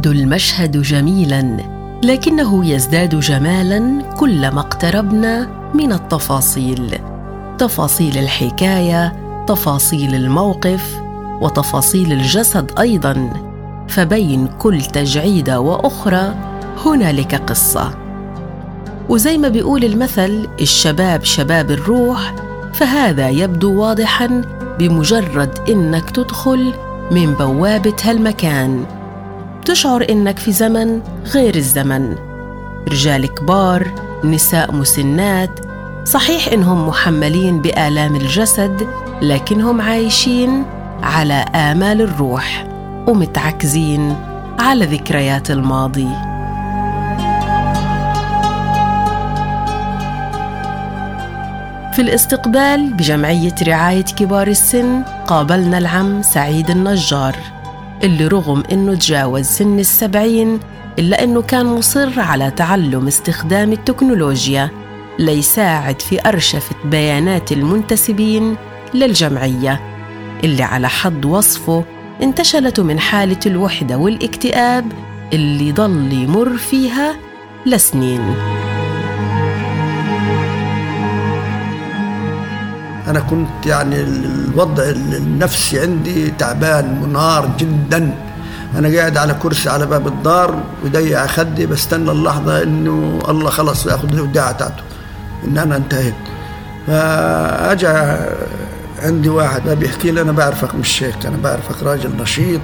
يبدو المشهد جميلا لكنه يزداد جمالا كلما اقتربنا من التفاصيل. تفاصيل الحكاية تفاصيل الموقف وتفاصيل الجسد أيضا. فبين كل تجعيده وأخرى هنالك قصة. وزي ما بيقول المثل الشباب شباب الروح فهذا يبدو واضحا بمجرد إنك تدخل من بوابة هالمكان. تشعر إنك في زمن غير الزمن. رجال كبار نساء مسنات صحيح إنهم محملين بآلام الجسد لكنهم عايشين على آمال الروح ومتعكزين على ذكريات الماضي. في الاستقبال بجمعية رعاية كبار السن قابلنا العم سعيد النجار. اللي رغم إنه تجاوز سن السبعين إلا إنه كان مصر على تعلم استخدام التكنولوجيا ليساعد في أرشفة بيانات المنتسبين للجمعية اللي على حد وصفه انتشلت من حالة الوحدة والاكتئاب اللي ضل يمر فيها لسنين. أنا كنت يعني الوضع النفسي عندي تعبان منهار جدا. أنا قاعد على كرسي على باب الدار وضيق خدي بستنى اللحظة إنه الله خلص ياخذ الوداعة بتاعته إن أنا انتهيت. فأجا عندي واحد ما بيحكي لي أنا بعرفك مش هيك أنا بعرفك راجل نشيط.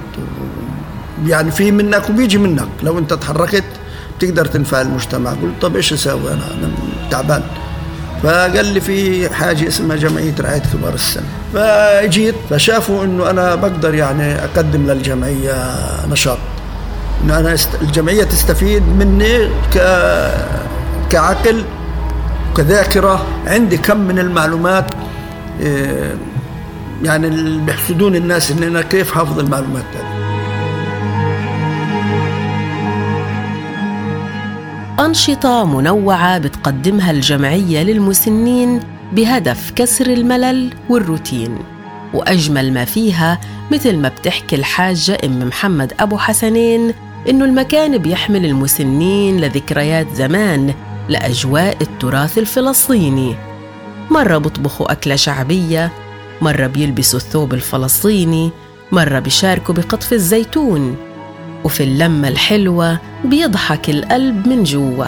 يعني في منك وبيجي منك لو أنت تحركت بتقدر تنفع المجتمع. قلت طب إيش أسوي أنا؟ أنا تعبان. فقال لي في حاجة اسمها جمعية رعاية كبار السن. فجيت فشافوا إنه أنا بقدر يعني أقدم للجمعية نشاط. إنه أنا الجمعية تستفيد مني ك كعقل كذاكرة. عندي كم من المعلومات إيه، يعني اللي بيحسدون الناس إن أنا كيف حافظ المعلومات هذه. أنشطة منوعة بتقدمها الجمعية للمسنين بهدف كسر الملل والروتين. وأجمل ما فيها مثل ما بتحكي الحاجة أم محمد أبو حسنين إنه المكان بيحمل المسنين لذكريات زمان لأجواء التراث الفلسطيني. مرة بطبخوا أكلة شعبية مرة بيلبسوا الثوب الفلسطيني مرة بيشاركوا بقطف الزيتون. وفي اللمة الحلوة بيضحك القلب من جوا.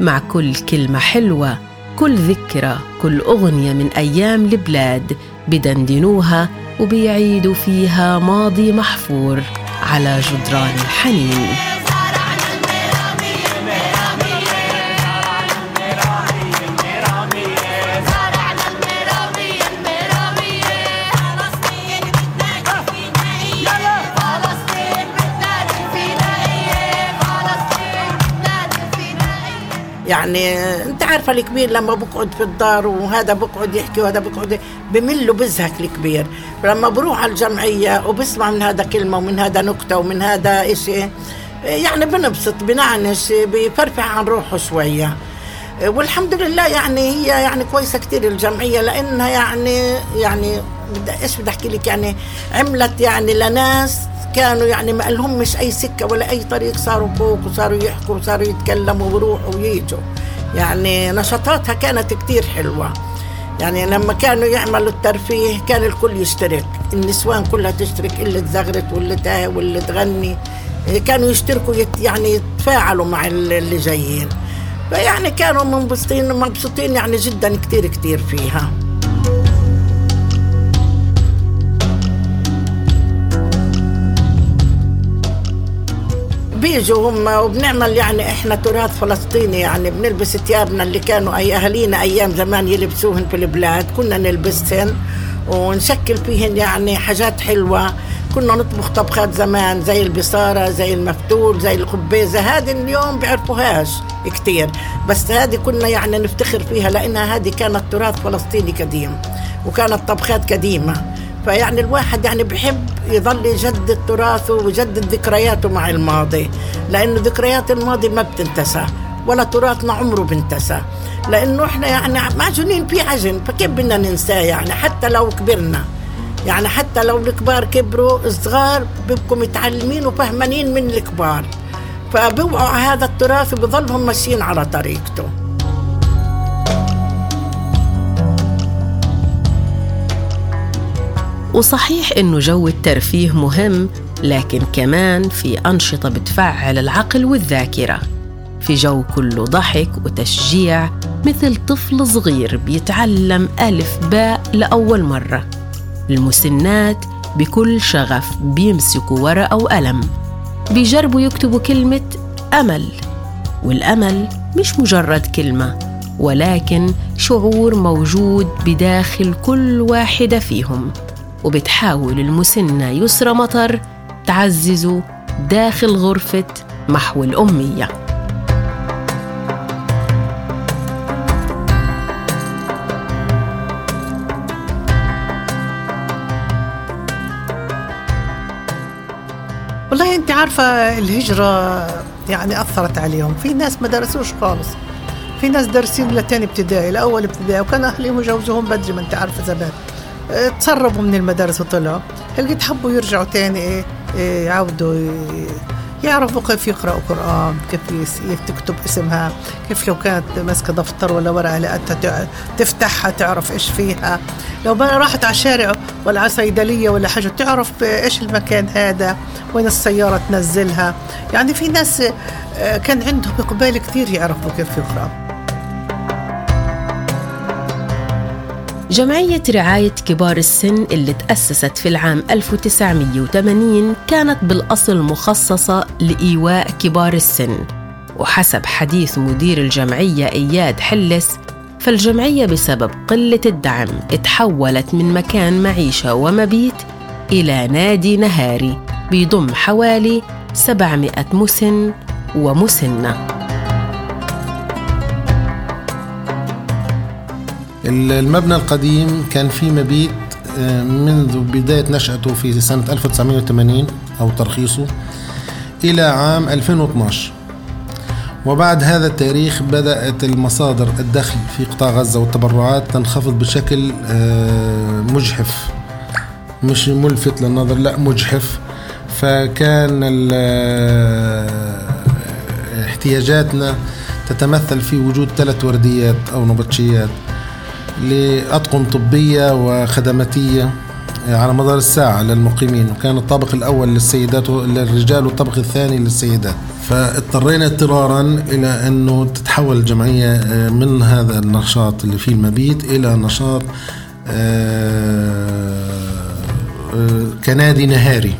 مع كل كلمة حلوة كل ذكرى كل أغنية من أيام البلاد بدندنوها وبيعيدوا فيها ماضي محفور على جدران الحنين. يعني انت عارفة الكبير لما بقعد في الدار وهذا بقعد يحكي وهذا بقعد بمل وبزهق الكبير. لما بروح على الجمعية وبسمع من هذا كلمة ومن هذا نكتة ومن هذا إشي يعني بنبسط بنعنش بفرفع عن روحه شوية. والحمد لله يعني هي يعني كويسة كثير الجمعية لأنها يعني يعني إيش بدي أحكي لك يعني عملت يعني لناس كانوا يعني ما لهمش أي سكة ولا أي طريق صاروا فوق وصاروا يحكوا وصاروا يتكلموا ويروحوا ويجوا. يعني نشاطاتها كانت كتير حلوة. يعني لما كانوا يعملوا الترفيه كان الكل يشترك. النسوان كلها تشترك اللي تزغرت واللي تاه واللي تغني. كانوا يشتركوا يت يعني يتفاعلوا مع اللي جايين. فيعني كانوا منبسطين مبسوطين يعني جدا كتير كتير فيها. بيجوا هم وبنعمل يعني إحنا تراث فلسطيني يعني بنلبس ثيابنا اللي كانوا أي أهالينا أيام زمان يلبسوهن في البلاد. كنا نلبسهن ونشكل فيهن يعني حاجات حلوة. كنا نطبخ طبخات زمان زي البصارة زي المفتول زي الخبيزة. هذه اليوم بيعرفوهاش كتير. بس هذه كنا يعني نفتخر فيها لأنها هذه كانت تراث فلسطيني قديم وكانت طبخات قديمة. فيعني الواحد يعني بحب يظل يجدد تراثه ويجدد ذكرياته مع الماضي لأنه ذكريات الماضي ما بتنتسى ولا تراثنا عمره بنتسى لأنه إحنا يعني معجونين في عجن فكيف بدنا ننساه يعني؟ حتى لو كبرنا. يعني حتى لو الكبار كبروا الصغار بيبقوا متعلمين وفهمانين من الكبار. فبوعوا هذا التراث وبظلهم ماشيين على طريقته. وصحيح إنه جو الترفيه مهم لكن كمان في أنشطة بتفعل العقل والذاكرة. في جو كله ضحك وتشجيع مثل طفل صغير بيتعلم ألف باء لأول مرة. المسنات بكل شغف بيمسكوا ورقة وقلم بيجربوا يكتبوا كلمة أمل. والأمل مش مجرد كلمة ولكن شعور موجود بداخل كل واحدة فيهم. وبتحاول المسنة يسرى مطر تعززه داخل غرفة محو الأمية. والله أنت عارفة الهجرة يعني أثرت عليهم. في ناس ما درسوش خالص. في ناس دارسين لتاني ابتدائي لأول ابتدائي وكان أهلهم يجوزوهم بدري ما أنت عارفة زمان. تسربوا من المدارس وطلعوا لقيت حبوا يرجعوا تاني؟ إيه, إيه يعودوا إيه يعرفوا كيف يقرأوا قرآن كيف تكتب اسمها كيف لو كانت ماسكة دفتر ولا ورقة لقيتها تفتحها تعرف إيش فيها. لو راحت على الشارع ولا على صيدلية ولا حاجة تعرف إيش المكان هذا وين السيارة تنزلها. يعني في ناس آه، كان عندهم إقبال كثير يعرفوا كيف يقرأوا. جمعية رعاية كبار السن اللي تأسست في العام 1980 كانت بالأصل مخصصة لإيواء كبار السن. وحسب حديث مدير الجمعية إياد حلس فالجمعية بسبب قلة الدعم اتحولت من مكان معيشة ومبيت إلى نادي نهاري بيضم حوالي 700 مسن ومسنة. المبنى القديم كان فيه مبيت آه، منذ بداية نشأته في سنة 1980 أو ترخيصه إلى عام 2012 وبعد هذا التاريخ بدأت المصادر الدخل في قطاع غزة والتبرعات تنخفض بشكل آه، مجحف. مش ملفت للنظر لا مجحف. فكان آه، احتياجاتنا تتمثل في وجود ثلاث ورديات أو نبطشيات. لأطقم طبية وخدماتية على مدار الساعة للمقيمين وكان الطابق الأول للسيدات للرجال والطابق الثاني للسيدات. فاضطرينا اضطرارا إلى أنه تتحول الجمعية آه، من هذا النشاط اللي فيه المبيت إلى نشاط آه، آه، كنادي نهاري.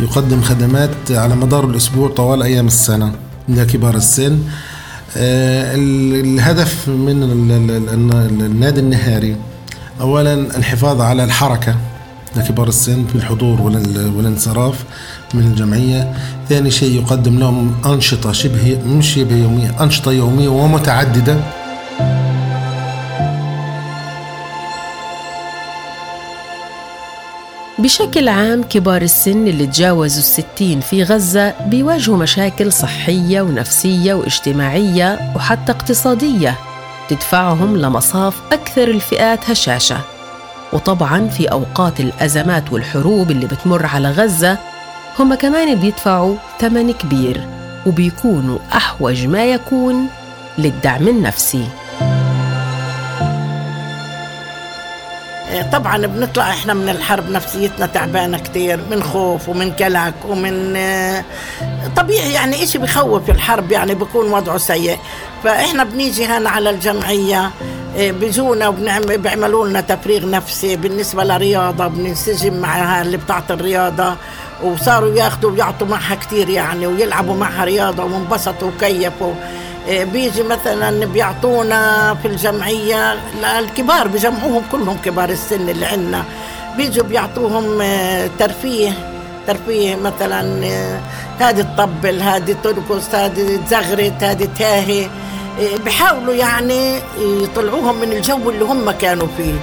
يقدم خدمات على مدار الأسبوع طوال أيام السنة. لكبار السن. الهدف من النادي النهاري اولا الحفاظ على الحركة لكبار السن في الحضور والانصراف من الجمعية. ثاني شيء يقدم لهم أنشطة شبه مش شبه يومية أنشطة يومية ومتعددة. بشكل عام كبار السن اللي تجاوزوا الستين في غزة بيواجهوا مشاكل صحية ونفسية واجتماعية وحتى اقتصادية تدفعهم لمصاف أكثر الفئات هشاشة. وطبعا في أوقات الأزمات والحروب اللي بتمر على غزة هم كمان بيدفعوا ثمن كبير وبيكونوا أحوج ما يكون للدعم النفسي. طبعا بنطلع إحنا من الحرب نفسيتنا تعبانة كتير من خوف ومن كلك ومن آه، طبيعي يعني إشي بخوف الحرب يعني بكون وضعه سيء. فإحنا بنيجي هنا على الجمعية آه، بيجونا وبنعمل بيعملوا لنا تفريغ نفسي بالنسبة لرياضة بننسجم معها اللي بتاعت الرياضة. وصاروا ياخذوا ويعطوا معها كتير يعني ويلعبوا معها رياضة وانبسطوا وكيفوا. بيجي مثلا بيعطونا في الجمعية الكبار بجمعوهم كلهم كبار السن اللي عندنا. بيجوا بيعطوهم إيه، ترفيه ترفيه مثلا إيه، هذه تطبل هذه ترقص هذه تزغرت هذه تاهي. بحاولوا يعني يطلعوهم من الجو اللي هم كانوا فيه.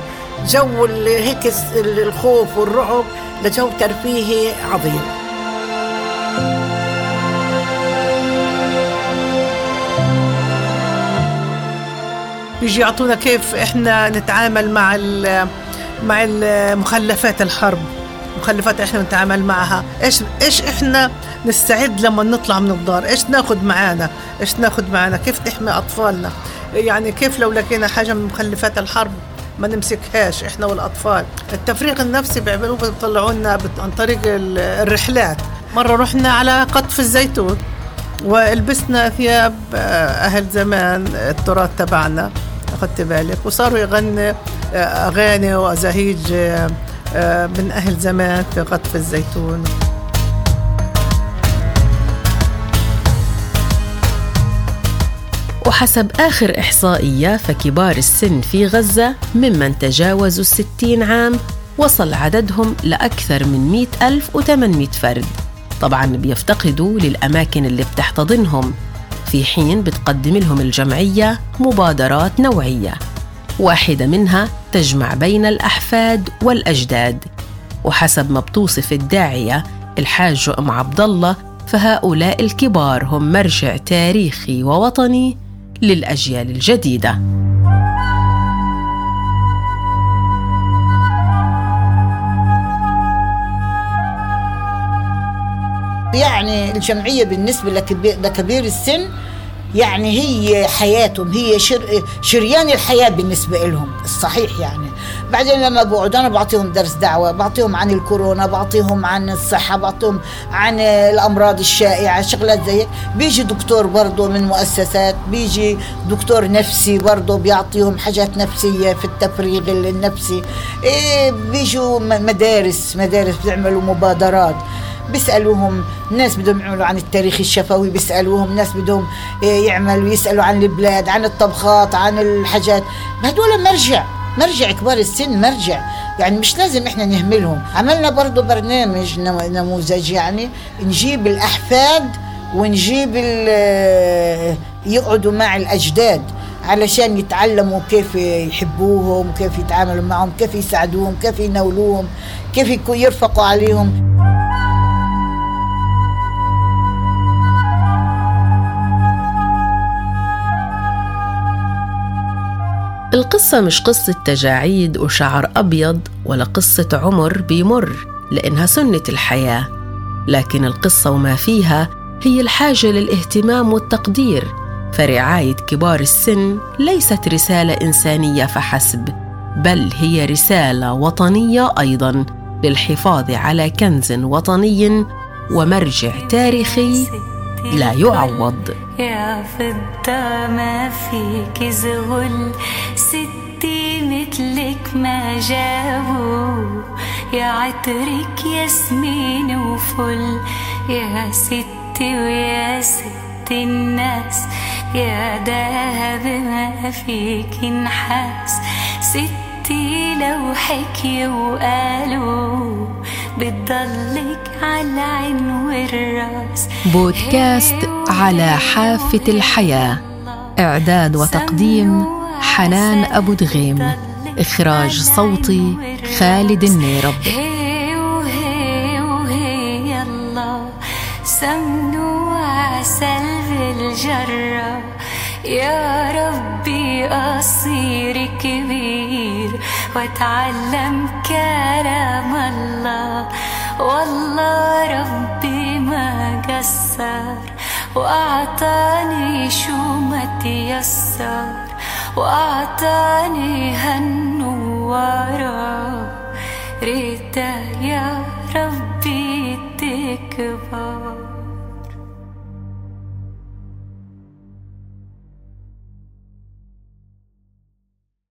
جو هيك الخوف والرعب لجو ترفيهي عظيم. بيجي يعطونا كيف إحنا نتعامل مع مع مخلفات الحرب المخلفات إحنا نتعامل معها. إيش إيش إحنا نستعد لما نطلع من الدار؟ إيش ناخذ معانا؟ إيش ناخذ معانا؟ كيف نحمي أطفالنا؟ يعني كيف لو لقينا حاجة من مخلفات الحرب ما نمسكهاش إحنا والأطفال؟ التفريغ النفسي بيعملوه بيطلعوا لنا عن طريق الرحلات. مرة رحنا على قطف الزيتون ولبسنا ثياب أهل زمان التراث تبعنا. أخذت بالك. وصاروا يغنوا أغاني وأزاهيج من أهل زمان في قطف الزيتون. وحسب آخر إحصائية فكبار السن في غزة ممن تجاوزوا الستين عام وصل عددهم لأكثر من مئة ألف وثمانمائة فرد. طبعا بيفتقدوا للأماكن اللي بتحتضنهم. في حين بتقدم لهم الجمعية مبادرات نوعية. واحدة منها تجمع بين الأحفاد والأجداد. وحسب ما بتوصف الداعية الحاج أم عبد الله فهؤلاء الكبار هم مرجع تاريخي ووطني للأجيال الجديدة. يعني الجمعية بالنسبة لكبير السن يعني هي حياتهم هي شر شريان الحياة بالنسبة لهم الصحيح يعني. بعدين لما بقعد أنا بعطيهم درس دعوة بعطيهم عن الكورونا بعطيهم عن الصحة بعطيهم عن الأمراض الشائعة شغلات زي بيجي دكتور برضه من مؤسسات بيجي دكتور نفسي برضه بيعطيهم حاجات نفسية في التفريغ النفسي. إيه بيجوا مدارس مدارس بيعملوا مبادرات. بيسألوهم ناس بدهم يعملوا عن التاريخ الشفوي بيسألوهم ناس بدهم يعملوا يسألوا عن البلاد عن الطبخات عن الحاجات. هدول مرجع مرجع كبار السن مرجع. يعني مش لازم إحنا نهملهم. عملنا برضو برنامج نموذج يعني نجيب الأحفاد ونجيب يقعدوا مع الأجداد علشان يتعلموا كيف يحبوهم كيف يتعاملوا معهم كيف يساعدوهم كيف ينولوهم كيف يرفقوا عليهم. القصة مش قصة تجاعيد وشعر أبيض ولا قصة عمر بيمر لأنها سنة الحياة. لكن القصة وما فيها هي الحاجة للاهتمام والتقدير فرعاية كبار السن ليست رسالة إنسانية فحسب بل هي رسالة وطنية أيضا للحفاظ على كنز وطني ومرجع تاريخي لا يعوض. يا فضة ما فيك زغل. ستي مثلك ما جابوا. يا عطرك ياسمين وفل. يا ستي ويا ست الناس. يا دهب ما فيك نحاس ستي لو حكي وقالوا بتضلك على العين والراس. بودكاست على حافة الحياة. إعداد وتقديم حنان أبو دغيم. إخراج صوتي خالد النيرب. سمن وعسل بالجرة يا ربي أصير كبير. واتعلم كلام الله والله ربي ما قصر وأعطاني شو ما تيسر وأعطاني هالنوارة. ريتا يا ربي تكبر.